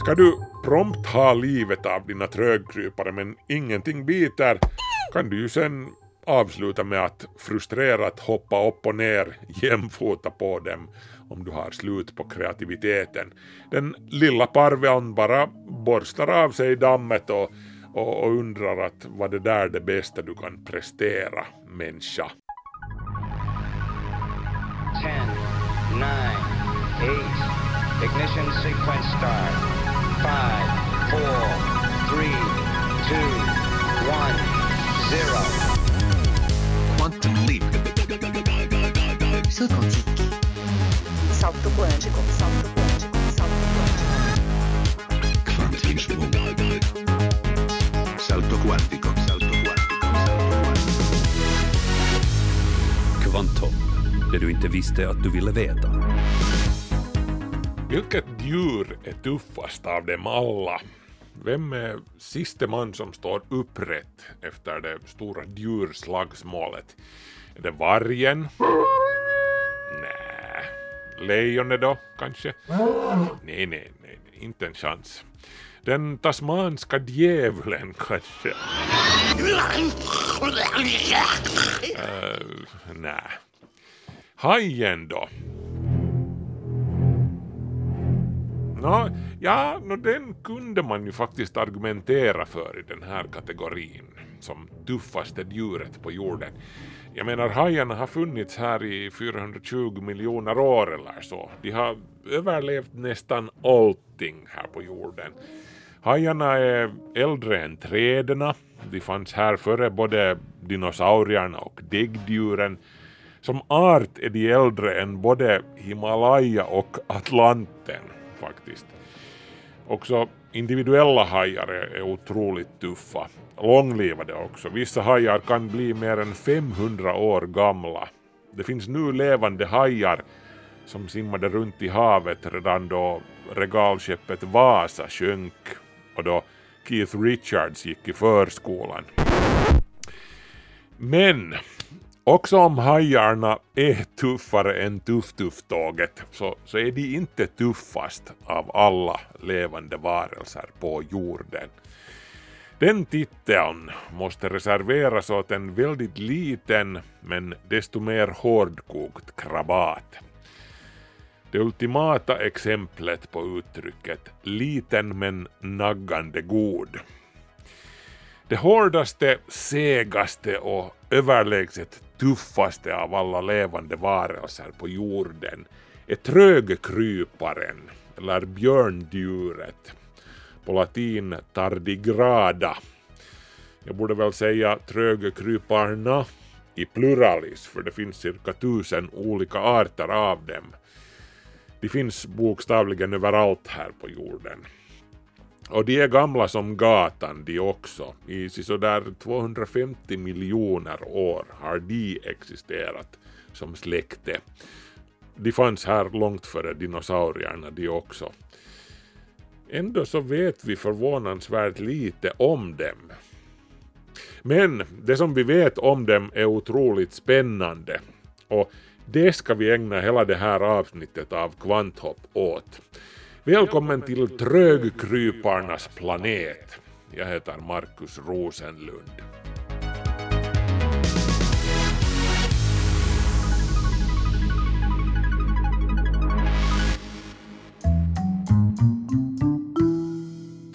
Ska du prompt ha livet av dina trögkrypare men ingenting biter kan du ju sen avsluta med att frustrerat hoppa upp och ner jämfota på dem om du har slut på kreativiteten. Den lilla parveln bara borstar av sig dammet och, och, och undrar att vad det där det bästa du kan prestera, människa. 10, 9, 8, ignition sequence start. 5, 4, 3, 2, 1, 0. Quantum leap. Salto quântico. Salto quântico. Salto quântico. Salto quântico. Salto quântico. Salto quântico. Salto det du inte visste att du ville veta. Vilket djur är tuffast av dem alla? Vem är siste man som står upprätt efter det stora djurslagsmålet? Är det vargen? Nej. Lejonet då, kanske? Nej, nej, nej, nej, inte en chans. Den tasmanska djävulen kanske? Äh, uh, nej. Hajen då? Nå, ja, no, den kunde man ju faktiskt argumentera för i den här kategorin som tuffaste djuret på jorden. Jag menar, hajarna har funnits här i 420 miljoner år eller så. De har överlevt nästan allting här på jorden. Hajarna är äldre än träden. De fanns här före både dinosaurierna och däggdjuren. Som art är de äldre än både Himalaya och Atlanten faktiskt. Också individuella hajar är, otroligt tuffa. Långlivade också. Vissa hajar kan bli mer än 500 år gamla. Det finns nu levande hajar som simmade runt i havet redan då regalskeppet Vasa sjönk och då Keith Richards gick i förskolan. Men Också om hajarna är tuffare än Tuff-Tuff-tåget så, så är de inte tuffast av alla levande varelser på jorden. Den titeln måste reserveras åt en väldigt liten men desto mer hårdkokt krabat. Det ultimata exemplet på uttrycket liten men naggande god. Det hårdaste, segaste och överlägset tuffaste av alla levande varelser på jorden är trögkryparen, eller björndjuret, på latin tardigrada. Jag borde väl säga trögkryparna i pluralis, för det finns cirka tusen olika arter av dem. De finns bokstavligen överallt här på jorden. Och de är gamla som gatan de också. I sådär 250 miljoner år har de existerat som släkte. De fanns här långt före dinosaurierna de också. Ändå så vet vi förvånansvärt lite om dem. Men det som vi vet om dem är otroligt spännande och det ska vi ägna hela det här avsnittet av Kvanthopp åt. Välkommen till Trögkryparnas planet. Jag heter Markus Rosenlund.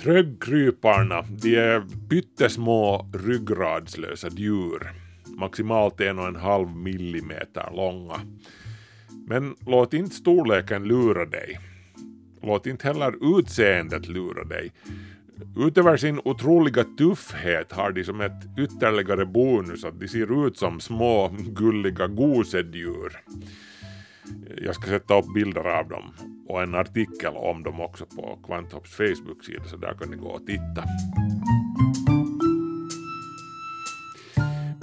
Trögkryparna, de är pyttesmå ryggradslösa djur, maximalt en och en halv millimeter långa. Men låt inte storleken lura dig. Låt inte heller utseendet lura dig. Utöver sin otroliga tuffhet har de som ett ytterligare bonus att de ser ut som små gulliga gosedjur. Jag ska sätta upp bilder av dem och en artikel om dem också på Kvanthopps Facebook-sida så där kan ni gå och titta.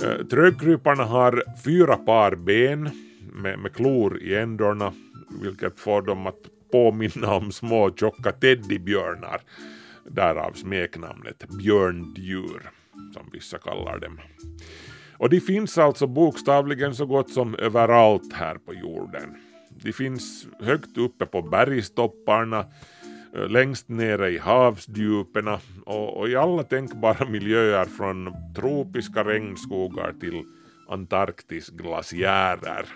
Eh, trögkryparna har fyra par ben med, med klor i ändorna vilket får dem att påminna om små tjocka teddybjörnar. Därav smeknamnet björndjur, som vissa kallar dem. Och de finns alltså bokstavligen så gott som överallt här på jorden. De finns högt uppe på bergstopparna, eh, längst nere i havsdjupen och, och i alla tänkbara miljöer från tropiska regnskogar till Antarktis glaciärer.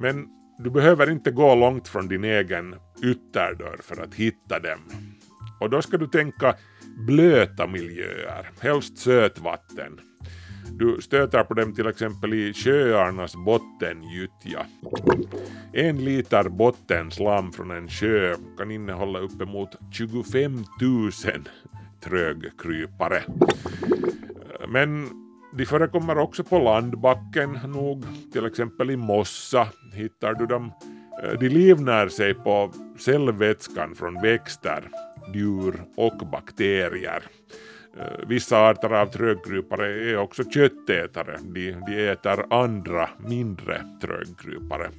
Men du behöver inte gå långt från din egen ytterdörr för att hitta dem. Och då ska du tänka blöta miljöer, helst sötvatten. Du stöter på dem till exempel i sjöarnas bottengyttja. En liter bottenslam från en sjö kan innehålla uppemot 25 000 trögkrypare. Men de förekommer också på landbacken nog, till exempel i mossa hittar du dem. Eh, de livnär sig på cellvätskan från växter, djur och bakterier. Eh, vissa arter av trögkrypare är också köttätare, de, de äter andra mindre trögkrypare.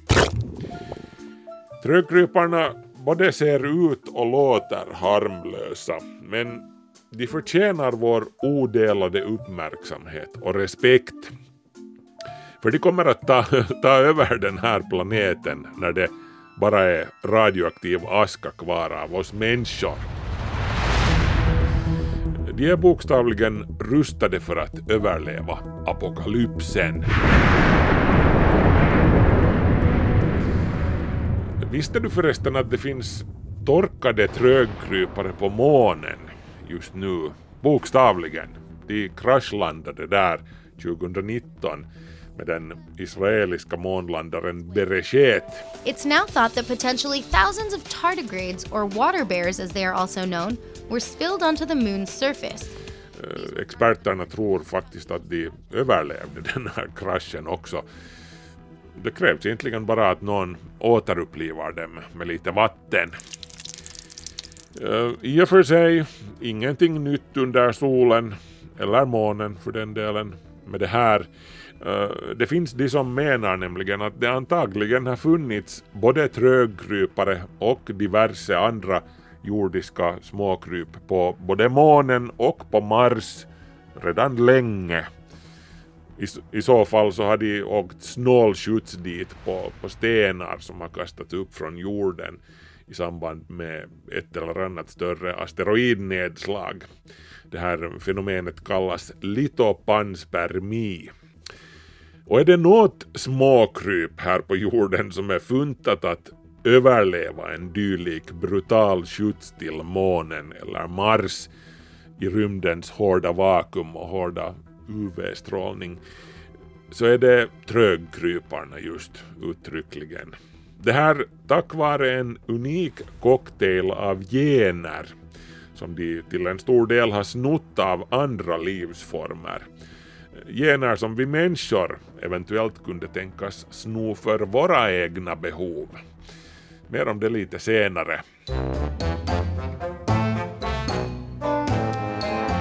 Trögkryparna både ser ut och låter harmlösa, men de förtjänar vår odelade uppmärksamhet och respekt. För de kommer att ta, ta över den här planeten när det bara är radioaktiv aska kvar av oss människor. De är bokstavligen rustade för att överleva apokalypsen. Visste du förresten att det finns torkade trögkrypare på månen just nu? Bokstavligen. De kraschlandade där 2019 med den israeliska månlandaren Bereshet. It's now thought that potentially thousands of tardigrades, or water bears as they are also known, were spilled onto the moon's surface. Eh, Experterna tror faktiskt att de överlevde den här kraschen också. Det krävs egentligen bara att någon återupplivar dem med lite vatten. Eh, I och för sig, ingenting nytt under solen, eller månen för den delen, med det här. Eh, det finns de som menar nämligen att det antagligen har funnits både trögkrypare och diverse andra jordiska småkryp på både månen och på Mars redan länge. I, I så fall så har de åkt snålskjuts dit på, på stenar som har kastats upp från jorden i samband med ett eller annat större asteroidnedslag. Det här fenomenet kallas litopanspermi. Och är det något småkryp här på jorden som är funtat att överleva en dylik brutal skjuts till månen eller Mars i rymdens hårda vakuum och hårda UV-strålning så är det trögkryparna just uttryckligen. Det här tack vare en unik cocktail av gener som de till en stor del har snott av andra livsformer. Gener som vi människor eventuellt kunde tänkas sno för våra egna behov. Mer om det lite senare.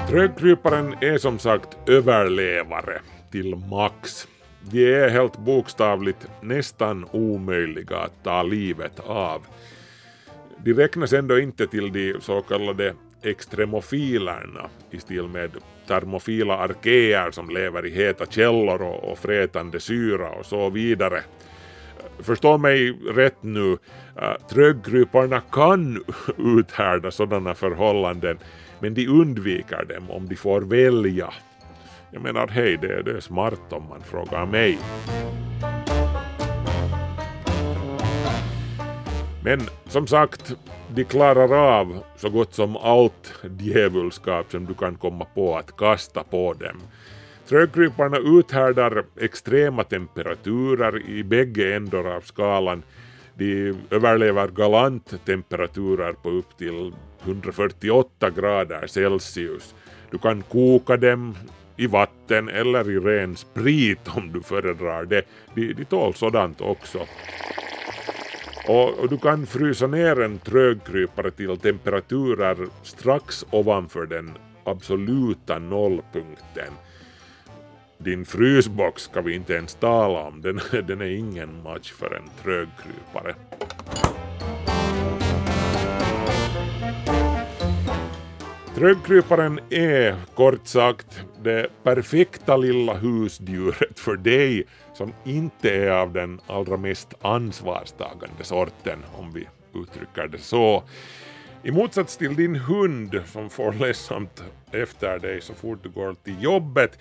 Trögkryparen är som sagt överlevare till max. De är helt bokstavligt nästan omöjliga att ta livet av. De räknas ändå inte till de så kallade extremofilerna i stil med termofila arkeer som lever i heta källor och, och frätande syra och så vidare. Förstå mig rätt nu, eh, tröggryparna kan uthärda sådana förhållanden men de undviker dem om de får välja. Jag menar hej, det, det är smart om man frågar mig. Men som sagt, de klarar av så gott som allt djävulskap som du kan komma på att kasta på dem. Trögkryparna uthärdar extrema temperaturer i bägge ändar av skalan. De överlever galant temperaturer på upp till 148 grader Celsius. Du kan koka dem i vatten eller i ren sprit om du föredrar det. De, de tål sådant också. Och, och du kan frysa ner en trögkrypare till temperaturer strax ovanför den absoluta nollpunkten. Din frysbox ska vi inte ens tala om, den, den är ingen match för en trögkrypare. Trögkryparen är kort sagt det perfekta lilla husdjuret för dig som inte är av den allra mest ansvarstagande sorten om vi uttrycker det så. I motsats till din hund som får ledsamt efter dig så fort du går till jobbet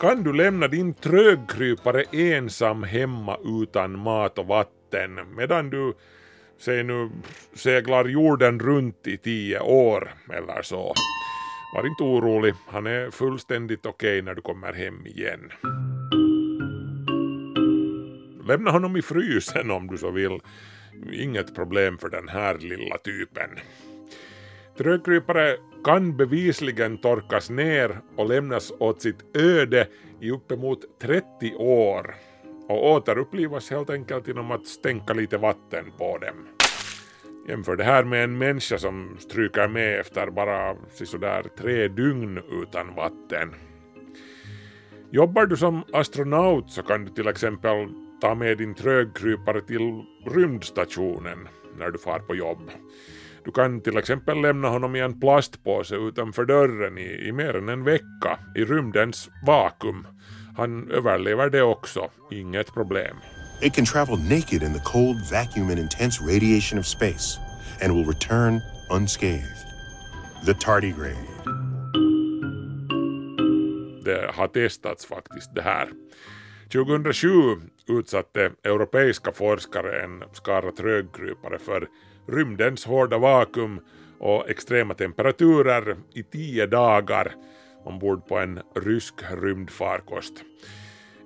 kan du lämna din trögkrypare ensam hemma utan mat och vatten medan du säg nu seglar jorden runt i tio år eller så. Var inte orolig, han är fullständigt okej när du kommer hem igen. Lämna honom i frysen om du så vill. Inget problem för den här lilla typen. Trögkrypare kan bevisligen torkas ner och lämnas åt sitt öde i uppemot 30 år och återupplivas helt enkelt genom att stänka lite vatten på dem. Jämför det här med en människa som stryker med efter bara sådär tre dygn utan vatten. Jobbar du som astronaut så kan du till exempel ta med din trögkrypare till rymdstationen när du far på jobb. Du kan till exempel lämna honom i en plastpåse utanför dörren i, i mer än en vecka i rymdens vakuum. Han överlever det också, inget problem. It can travel naked in the cold vacuum and intense radiation of space and will return unscathed. The tardigrade. Det har testats faktiskt det här. 2007 utsatte europeiska forskare en skara trögkrypare för rymdens hårda vakuum och extrema temperaturer i tio dagar ombord på en rysk rymdfarkost.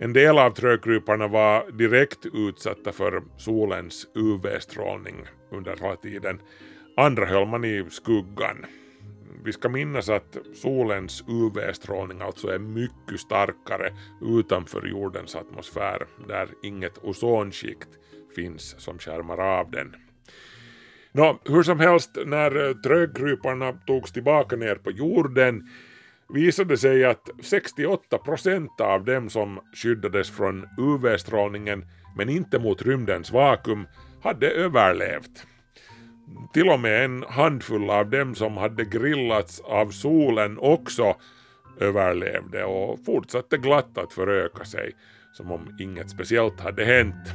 En del av trögkryparna var direkt utsatta för solens UV-strålning under hela tiden. Andra höll man i skuggan. Vi ska minnas att solens UV-strålning alltså är mycket starkare utanför jordens atmosfär där inget ozonskikt finns som skärmar av den. Nå, hur som helst, när trögkryparna togs tillbaka ner på jorden visade sig att 68 procent av dem som skyddades från UV-strålningen men inte mot rymdens vakuum hade överlevt. Till och med en handfull av dem som hade grillats av solen också överlevde och fortsatte glatt att föröka sig som om inget speciellt hade hänt.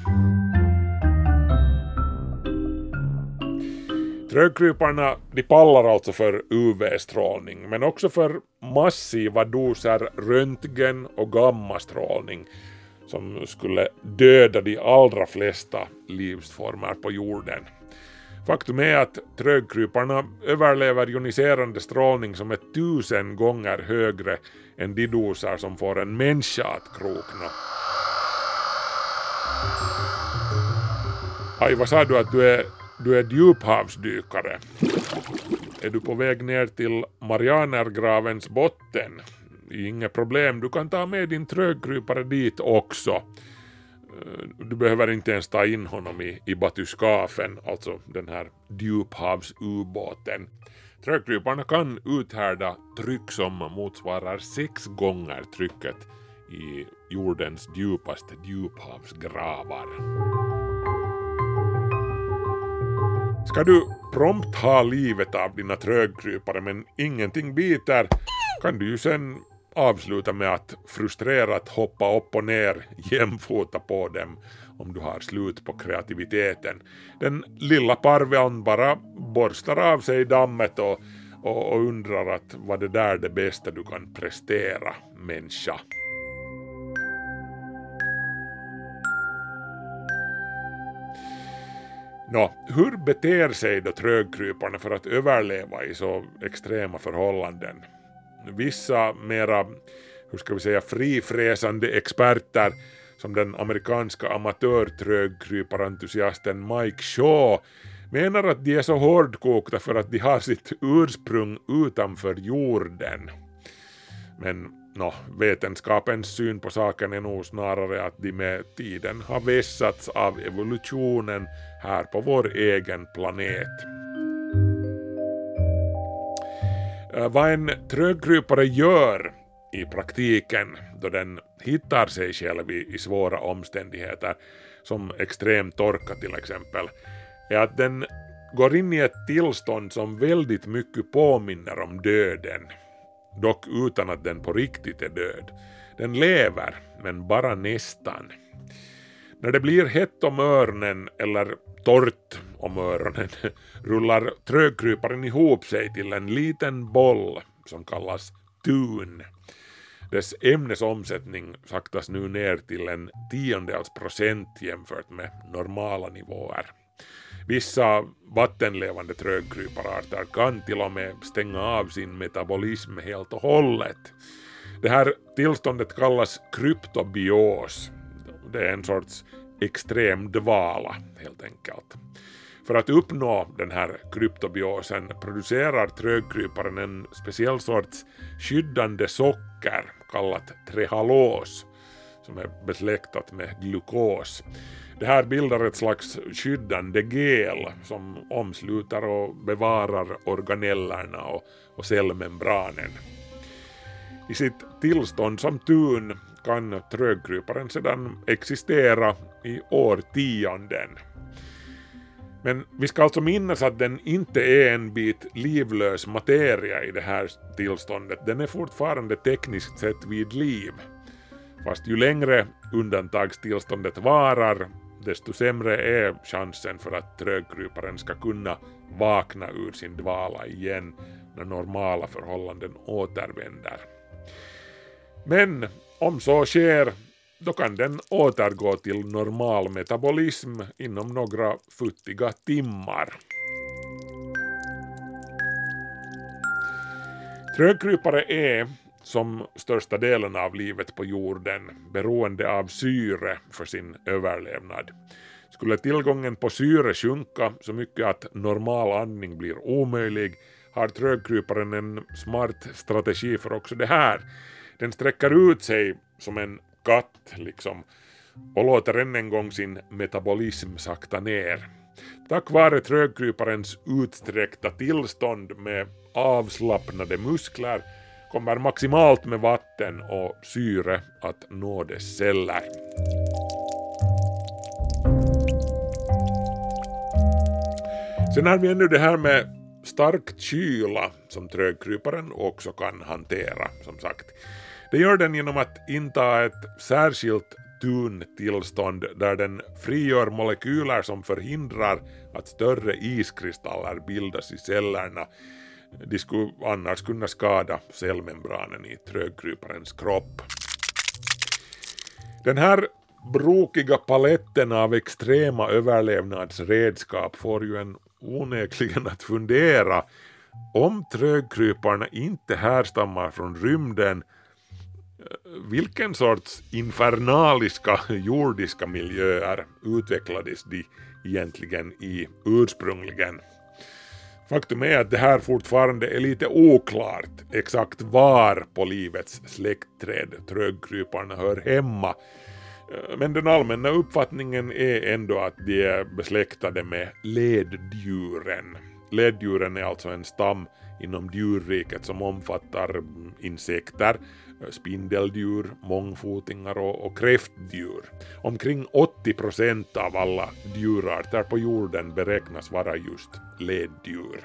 Trögkryparna de pallar alltså för UV-strålning men också för massiva doser röntgen och gammastrålning som skulle döda de allra flesta livsformer på jorden. Faktum är att trögkryparna överlever joniserande strålning som är tusen gånger högre än de doser som får en människa att krokna. Aj, vad sa du att du är, du är djuphavsdykare? Är du på väg ner till Marianergravens botten? Inget problem, du kan ta med din trögkrypare dit också. Eh, du behöver inte ens ta in honom i, i batyskafen, alltså den här djuphavsubåten. Trögkryparna kan uthärda tryck som motsvarar sex gånger trycket i jordens djupaste djuphavsgravar. Ska du prompt ha livet av dina trögkrypare men ingenting biter kan du ju sen avsluta med att frustrerat hoppa upp och ner jämfota på dem om du har slut på kreativiteten. Den lilla parveln bara borstar av sig dammet och, och, och undrar att vad det där det bästa du kan prestera, människa. Nå, hur beter sig då trögkryparna för att överleva i så extrema förhållanden? Vissa mera, hur ska vi säga, frifräsande experter som den amerikanska amatörtrögkryparentusiasten Mike Shaw menar att de är så hårdkokta för att de har sitt ursprung utanför jorden. Men no, vetenskapens syn på saken är nog snarare att de med tiden har vässats av evolutionen här på vår egen planet. Eh, vad en trögkrypare gör i praktiken då den hittar sig själv i, i svåra omständigheter, som extrem torka till exempel, är att den går in i ett tillstånd som väldigt mycket påminner om döden, dock utan att den på riktigt är död. Den lever, men bara nästan. När det blir hett om öronen eller torrt om öronen rullar trögkryparen ihop sig till en liten boll som kallas tun. Dess ämnesomsättning saktas nu ner till en tiondels procent jämfört med normala nivåer. Vissa vattenlevande trögkrypararter kan till och med stänga av sin metabolism helt och hållet. Det här tillståndet kallas kryptobios. Det är en sorts extrem dvala helt enkelt. För att uppnå den här kryptobiosen producerar trögkryparen en speciell sorts skyddande socker kallat trehalos som är besläktat med glukos. Det här bildar ett slags skyddande gel som omsluter och bevarar organellerna och, och cellmembranen. I sitt tillstånd som tun kan trögkryparen sedan existera i årtionden. Men vi ska alltså minnas att den inte är en bit livlös materia i det här tillståndet. Den är fortfarande tekniskt sett vid liv. Fast ju längre undantagstillståndet varar, desto sämre är chansen för att trögkryparen ska kunna vakna ur sin dvala igen när normala förhållanden återvänder. Men om så sker, då kan den återgå till normal metabolism inom några futtiga timmar. Trögkrypare är, som största delen av livet på jorden, beroende av syre för sin överlevnad. Skulle tillgången på syre sjunka så mycket att normal andning blir omöjlig har trögkryparen en smart strategi för också det här. Den sträcker ut sig som en katt liksom och låter än en gång sin metabolism sakta ner. Tack vare trögkryparens utsträckta tillstånd med avslappnade muskler kommer maximalt med vatten och syre att nå dess celler. Sen har vi ännu det här med stark kyla som trögkryparen också kan hantera, som sagt. Det gör den genom att inta ett särskilt tuntillstånd där den frigör molekyler som förhindrar att större iskristaller bildas i cellerna. De skulle annars kunna skada cellmembranen i trögkryparens kropp. Den här brokiga paletten av extrema överlevnadsredskap får ju en onekligen att fundera om trögkryparna inte härstammar från rymden vilken sorts infernaliska jordiska miljöer utvecklades de egentligen i ursprungligen? Faktum är att det här fortfarande är lite oklart exakt var på livets släktträd trögkryparna hör hemma. Eh, men den allmänna uppfattningen är ändå att de är besläktade med leddjuren. Leddjuren är alltså en stam inom djurriket som omfattar insekter, spindeldjur, mångfotingar och, och kräftdjur. Omkring 80 procent av alla djurarter på jorden beräknas vara just leddjur.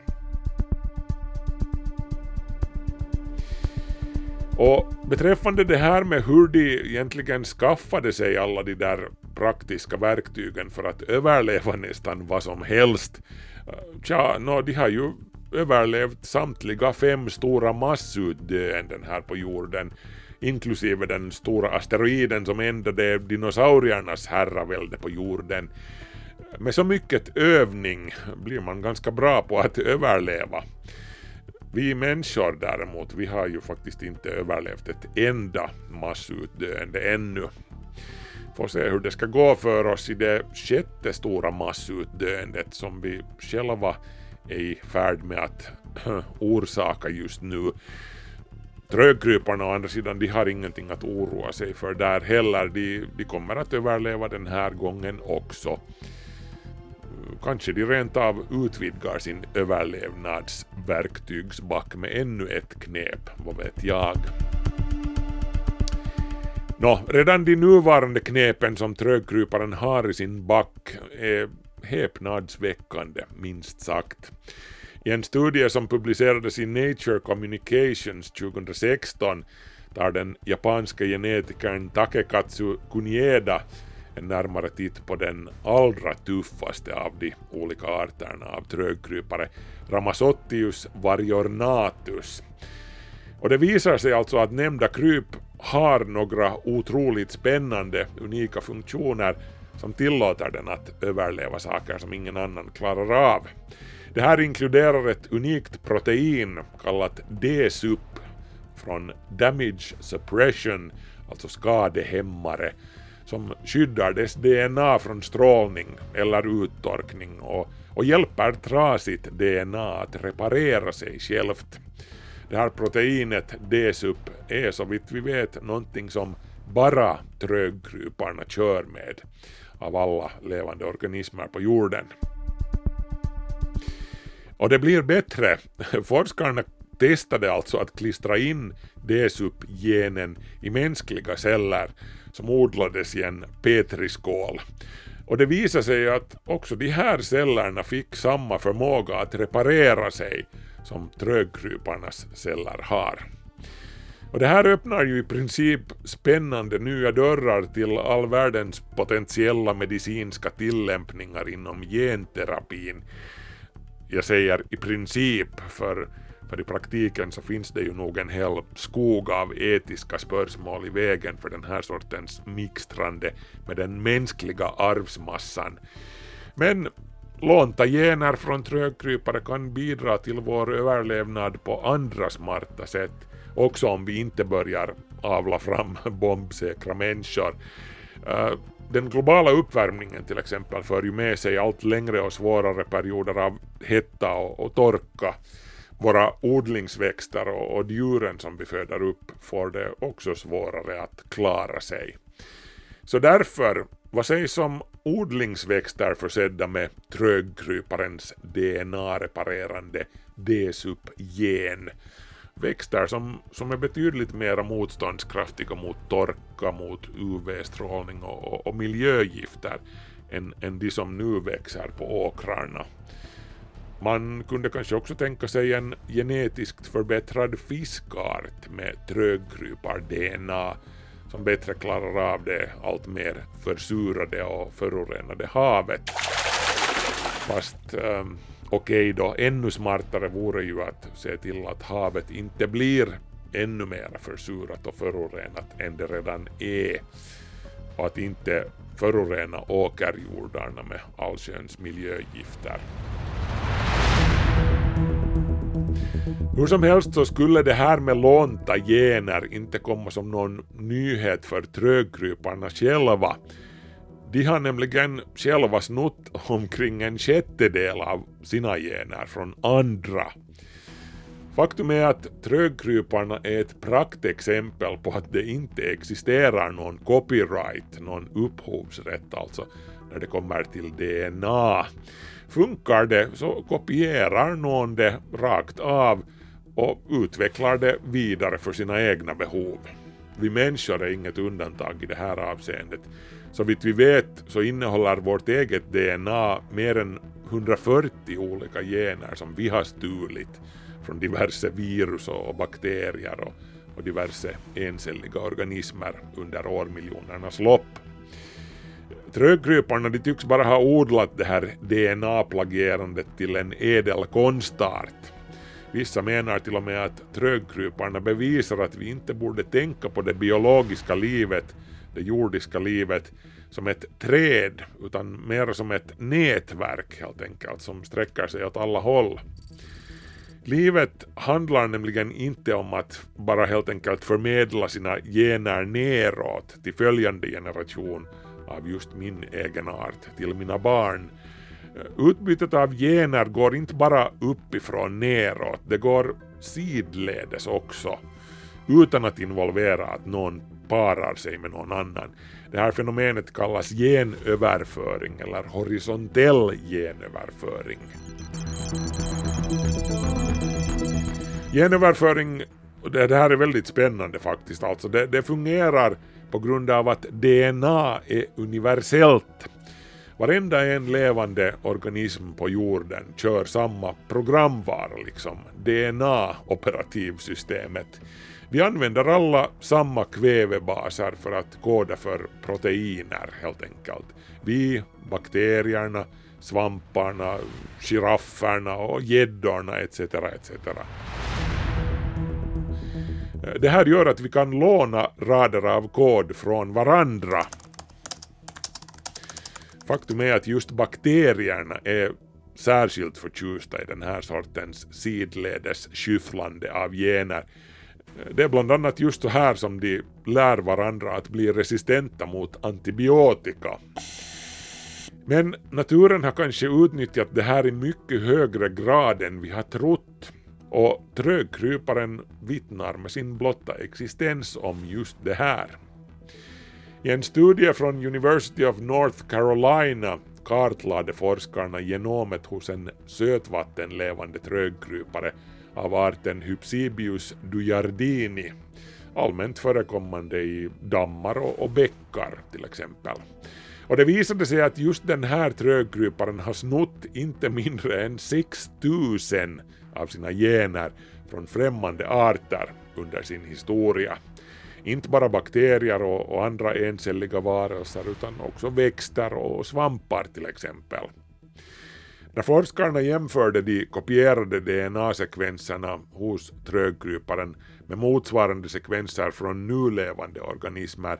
Och beträffande det här med hur de egentligen skaffade sig alla de där praktiska verktygen för att överleva nästan vad som helst. Eh, tja, no, de har ju överlevt samtliga fem stora massutdöenden här på jorden, inklusive den stora asteroiden som ändade dinosauriernas herravälde på jorden. Med så mycket övning blir man ganska bra på att överleva. Vi människor däremot, vi har ju faktiskt inte överlevt ett enda massutdöende ännu. Får se hur det ska gå för oss i det sjätte stora massutdöendet som vi själva är i färd med att eh, orsaka just nu. Trögkryparna å andra sidan, de har ingenting att oroa sig för där heller. De, de kommer att överleva den här gången också. Kanske de rent av utvidgar sin överlevnadsverktygsback med ännu ett knep, vad vet jag. Nå, redan de nuvarande knepen som trögkryparen har i sin back är häpnadsväckande, minst sagt. I en studie som publicerades i Nature Communications 2016 tar den japanska genetikern Takekatsu Kunieda en närmare titt på den allra tuffaste av de olika arterna av trögkrypare, Ramazottius variornatus. Och det visar sig alltså att nämnda kryp har några otroligt spännande, unika funktioner som tillåter den att överleva saker som ingen annan klarar av. Det här inkluderar ett unikt protein kallat D-sup från Damage Suppression, alltså skadehämmare, som skyddar dess DNA från strålning eller uttorkning och, och hjälper trasigt DNA att reparera sig självt. Det här proteinet D-sup är så vitt vi vet någonting som bara trögkryparna kör med av alla levande organismer på jorden. Och det blir bättre. Forskarna testade alltså att klistra in DSUP-genen i mänskliga celler som odlades i en petriskål. Och det visade sig att också de här cellerna fick samma förmåga att reparera sig som trögkryparnas celler har. Och det här öppnar ju i princip spännande nya dörrar till all världens potentiella medicinska tillämpningar inom genterapin. Jag säger i princip för, för i praktiken så finns det ju nog en hel skog av etiska spörsmål i vägen för den här sortens mixtrande med den mänskliga arvsmassan. Men lånta gener från trögkrypare kan bidra till vår överlevnad på andra smarta sätt också om vi inte börjar avla fram bombsäkra människor. Eh, den globala uppvärmningen till exempel för ju med sig allt längre och svårare perioder av hetta och, och torka. Våra odlingsväxter och, och djuren som vi föder upp får det också svårare att klara sig. Så därför, vad sägs om odlingsväxter försedda med trögkryparens DNA-reparerande D-sup-gen? Växter som, som är betydligt mer motståndskraftiga mot torka, mot UV-strålning och, och, och miljögifter än, än de som nu växer på åkrarna. Man kunde kanske också tänka sig en genetiskt förbättrad fiskart med trögkrypar-DNA som bättre klarar av det allt mer försurade och förorenade havet. Fast um, Okej då, ännu smartare vore ju att se till att havet inte blir ännu mer försurat och förorenat än det redan är. Och att inte förorena åkerjordarna med allsköns miljögifter. Hur som helst så skulle det här med lånta gener inte komma som någon nyhet för trögkryparna själva de har nämligen själva snott omkring en sjättedel av sina gener från andra. Faktum är att trögkryparna är ett praktexempel på att det inte existerar någon copyright, någon upphovsrätt alltså, när det kommer till DNA. Funkar det så kopierar någon det rakt av och utvecklar det vidare för sina egna behov. Vi människor är inget undantag i det här avseendet. Så vitt vi vet så innehåller vårt eget DNA mer än 140 olika gener som vi har stulit från diverse virus och bakterier och, och diverse encelliga organismer under årmiljonernas lopp. Trögkryparna de tycks bara ha odlat det här DNA-plagierandet till en ädel konstart. Vissa menar till och med att trögkryparna bevisar att vi inte borde tänka på det biologiska livet det jordiska livet som ett träd utan mer som ett nätverk helt enkelt som sträcker sig åt alla håll. Livet handlar nämligen inte om att bara helt enkelt förmedla sina gener neråt till följande generation av just min egen art, till mina barn. Utbytet av gener går inte bara uppifrån neråt, det går sidledes också, utan att involvera att någon parar sig med någon annan. Det här fenomenet kallas genöverföring eller horisontell genöverföring. Genöverföring, det, här är väldigt spännande faktiskt, alltså det, det fungerar på grund av att DNA är universellt. Varenda en levande organism på jorden kör samma programvara, liksom DNA-operativsystemet vi använder alla samma kvävebaser för att koda för proteiner helt enkelt. Vi, bakterierna, svamparna, girafferna och gäddorna etc. etc. Det här gör att vi kan låna rader av kod från varandra. Faktum är att just bakterierna är särskilt förtjusta i den här sortens sidledes skyfflande av gener. Det är bland annat just så här som de lär varandra att bli resistenta mot antibiotika. Men naturen har kanske utnyttjat det här i mycket högre grad än vi har trott och trögkryparen vittnar med sin blotta existens om just det här. I en studie från University of North Carolina kartlade forskarna genomet hos en sötvattenlevande trögkrypare av arten Hypsibius dujardini, allmänt förekommande i dammar och, och bäckar till exempel. Och det visade sig att just den här trögkryparen har snott inte mindre än 6000 av sina gener från främmande arter under sin historia. Inte bara bakterier och, och andra encelliga varelser utan också växter och svampar till exempel. När forskarna jämförde de kopierade DNA-sekvenserna hos trögkryparen med motsvarande sekvenser från nu levande organismer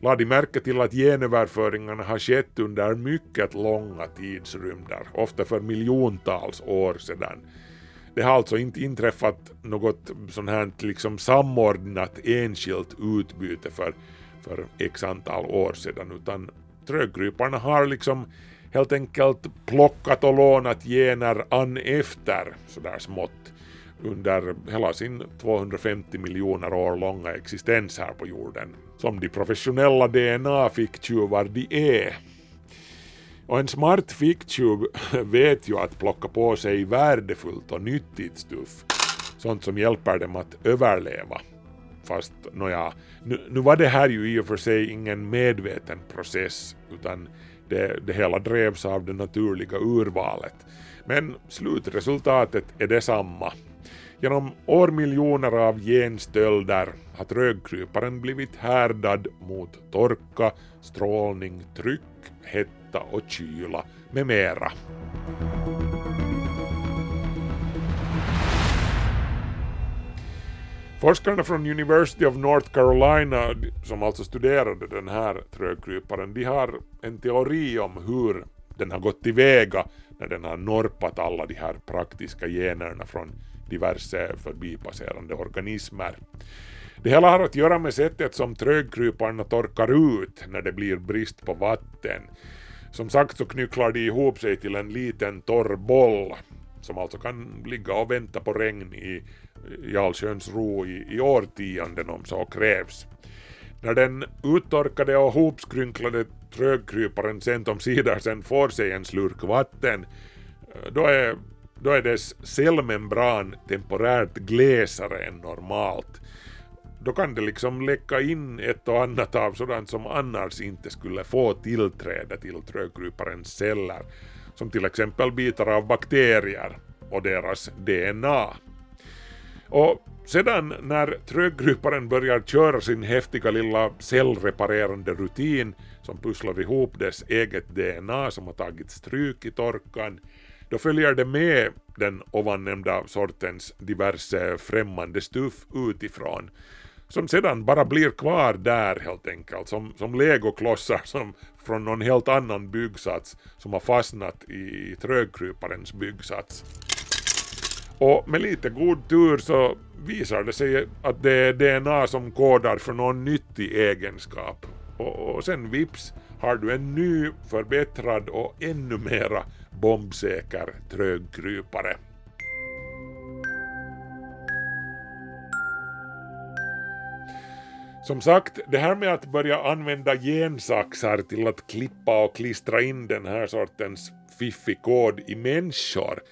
lade de märke till att genöverföringarna har skett under mycket långa tidsrymder, ofta för miljontals år sedan. Det har alltså inte inträffat något sånt här liksom samordnat enskilt utbyte för, för x antal år sedan utan trögkryparna har liksom helt enkelt plockat och lånat gener an efter sådär smått under hela sin 250 miljoner år långa existens här på jorden, som de professionella DNA-ficktjuvar de är. Och en smart ficktjuv vet ju att plocka på sig värdefullt och nyttigt stuff, sånt som hjälper dem att överleva. Fast nåja, nu, nu var det här ju i och för sig ingen medveten process, utan det, det hela drevs av det naturliga urvalet. Men slutresultatet är detsamma. Genom årmiljoner av genstölder har trögkryparen blivit härdad mot torka, strålning, tryck, hetta och kyla med mera. Forskarna från University of North Carolina, som alltså studerade den här trögkryparen, de har en teori om hur den har gått tillväga när den har norpat alla de här praktiska generna från diverse förbipasserande organismer. Det hela har att göra med sättet som trögkryparna torkar ut när det blir brist på vatten. Som sagt så knycklar de ihop sig till en liten torr boll som alltså kan ligga och vänta på regn i, i allsköns ro i, i årtionden om så krävs. När den uttorkade och hopskrynklade trögkryparen sent om sidor sen får sig en slurk vatten, eh, då är, då är dess cellmembran temporärt glesare än normalt. Då kan det liksom läcka in ett och annat av sådant som annars inte skulle få tillträde till trögkryparens celler, som till exempel bitar av bakterier och deras DNA. Och sedan när tröggryparen börjar köra sin häftiga lilla cellreparerande rutin som pusslar ihop dess eget DNA som har tagit stryk i torkan, då följer det med den ovannämnda sortens diverse främmande stuff utifrån som sedan bara blir kvar där helt enkelt, som, som legoklossar som från någon helt annan byggsats som har fastnat i trögkryparens byggsats. Och med lite god tur så visar det sig att det är DNA som kodar för någon nyttig egenskap. Och, och sen vips har du en ny, förbättrad och ännu mera bombsäker trögkrypare. Som sagt, det här med att börja använda gensaxar till att klippa och klistra in den här sortens fiffig kod i människor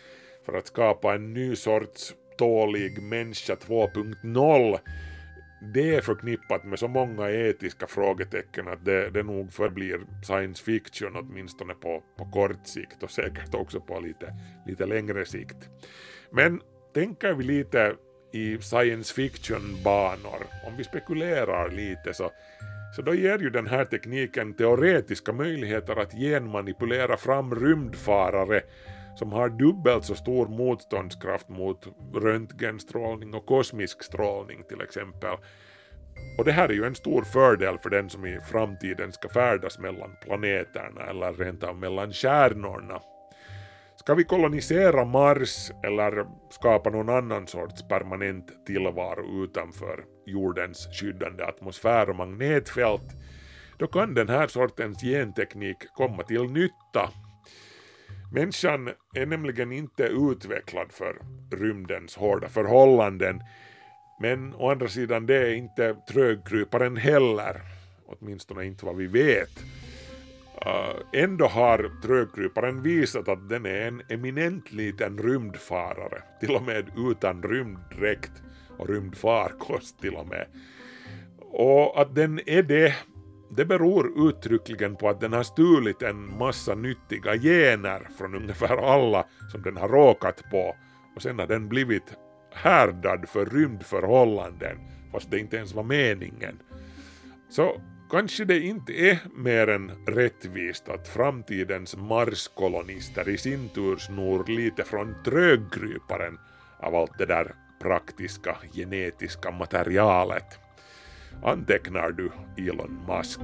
för att skapa en ny sorts tålig människa 2.0 det är förknippat med så många etiska frågetecken att det, det nog förblir science fiction åtminstone på, på kort sikt och säkert också på lite, lite längre sikt. Men tänker vi lite i science fiction-banor, om vi spekulerar lite så, så då ger ju den här tekniken teoretiska möjligheter att genmanipulera fram rymdfarare som har dubbelt så stor motståndskraft mot röntgenstrålning och kosmisk strålning till exempel. Och det här är ju en stor fördel för den som i framtiden ska färdas mellan planeterna eller rent av mellan stjärnorna. Ska vi kolonisera Mars eller skapa någon annan sorts permanent tillvaro utanför jordens skyddande atmosfär och magnetfält, då kan den här sortens genteknik komma till nytta. Människan är nämligen inte utvecklad för rymdens hårda förhållanden, men å andra sidan det är inte trögkryparen heller, åtminstone inte vad vi vet. Eh, ändå har trögkryparen visat att den är en eminent liten rymdfarare, till och med utan rymddräkt och rymdfarkost till och med. Och att den är det, det beror uttryckligen på att den har stulit en massa nyttiga gener från ungefär alla som den har råkat på och sen har den blivit härdad för rymdförhållanden fast det inte ens var meningen. Så kanske det inte är mer än rättvist att framtidens Marskolonister i sin tur snor lite från tröggryparen av allt det där praktiska genetiska materialet. Antecknar du Elon Musk?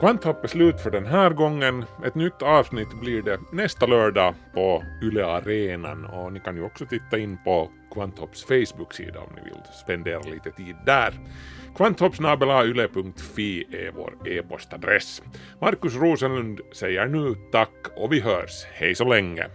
Kvanthopp är slut för den här gången. Ett nytt avsnitt blir det nästa lördag på Yle Arenan och ni kan ju också titta in på Kvanthopps Facebook-sida om ni vill spendera lite tid där. kvanthoppsnabelayle.fi är vår e-postadress. Markus Rosenlund säger nu tack och vi hörs. Hej så länge!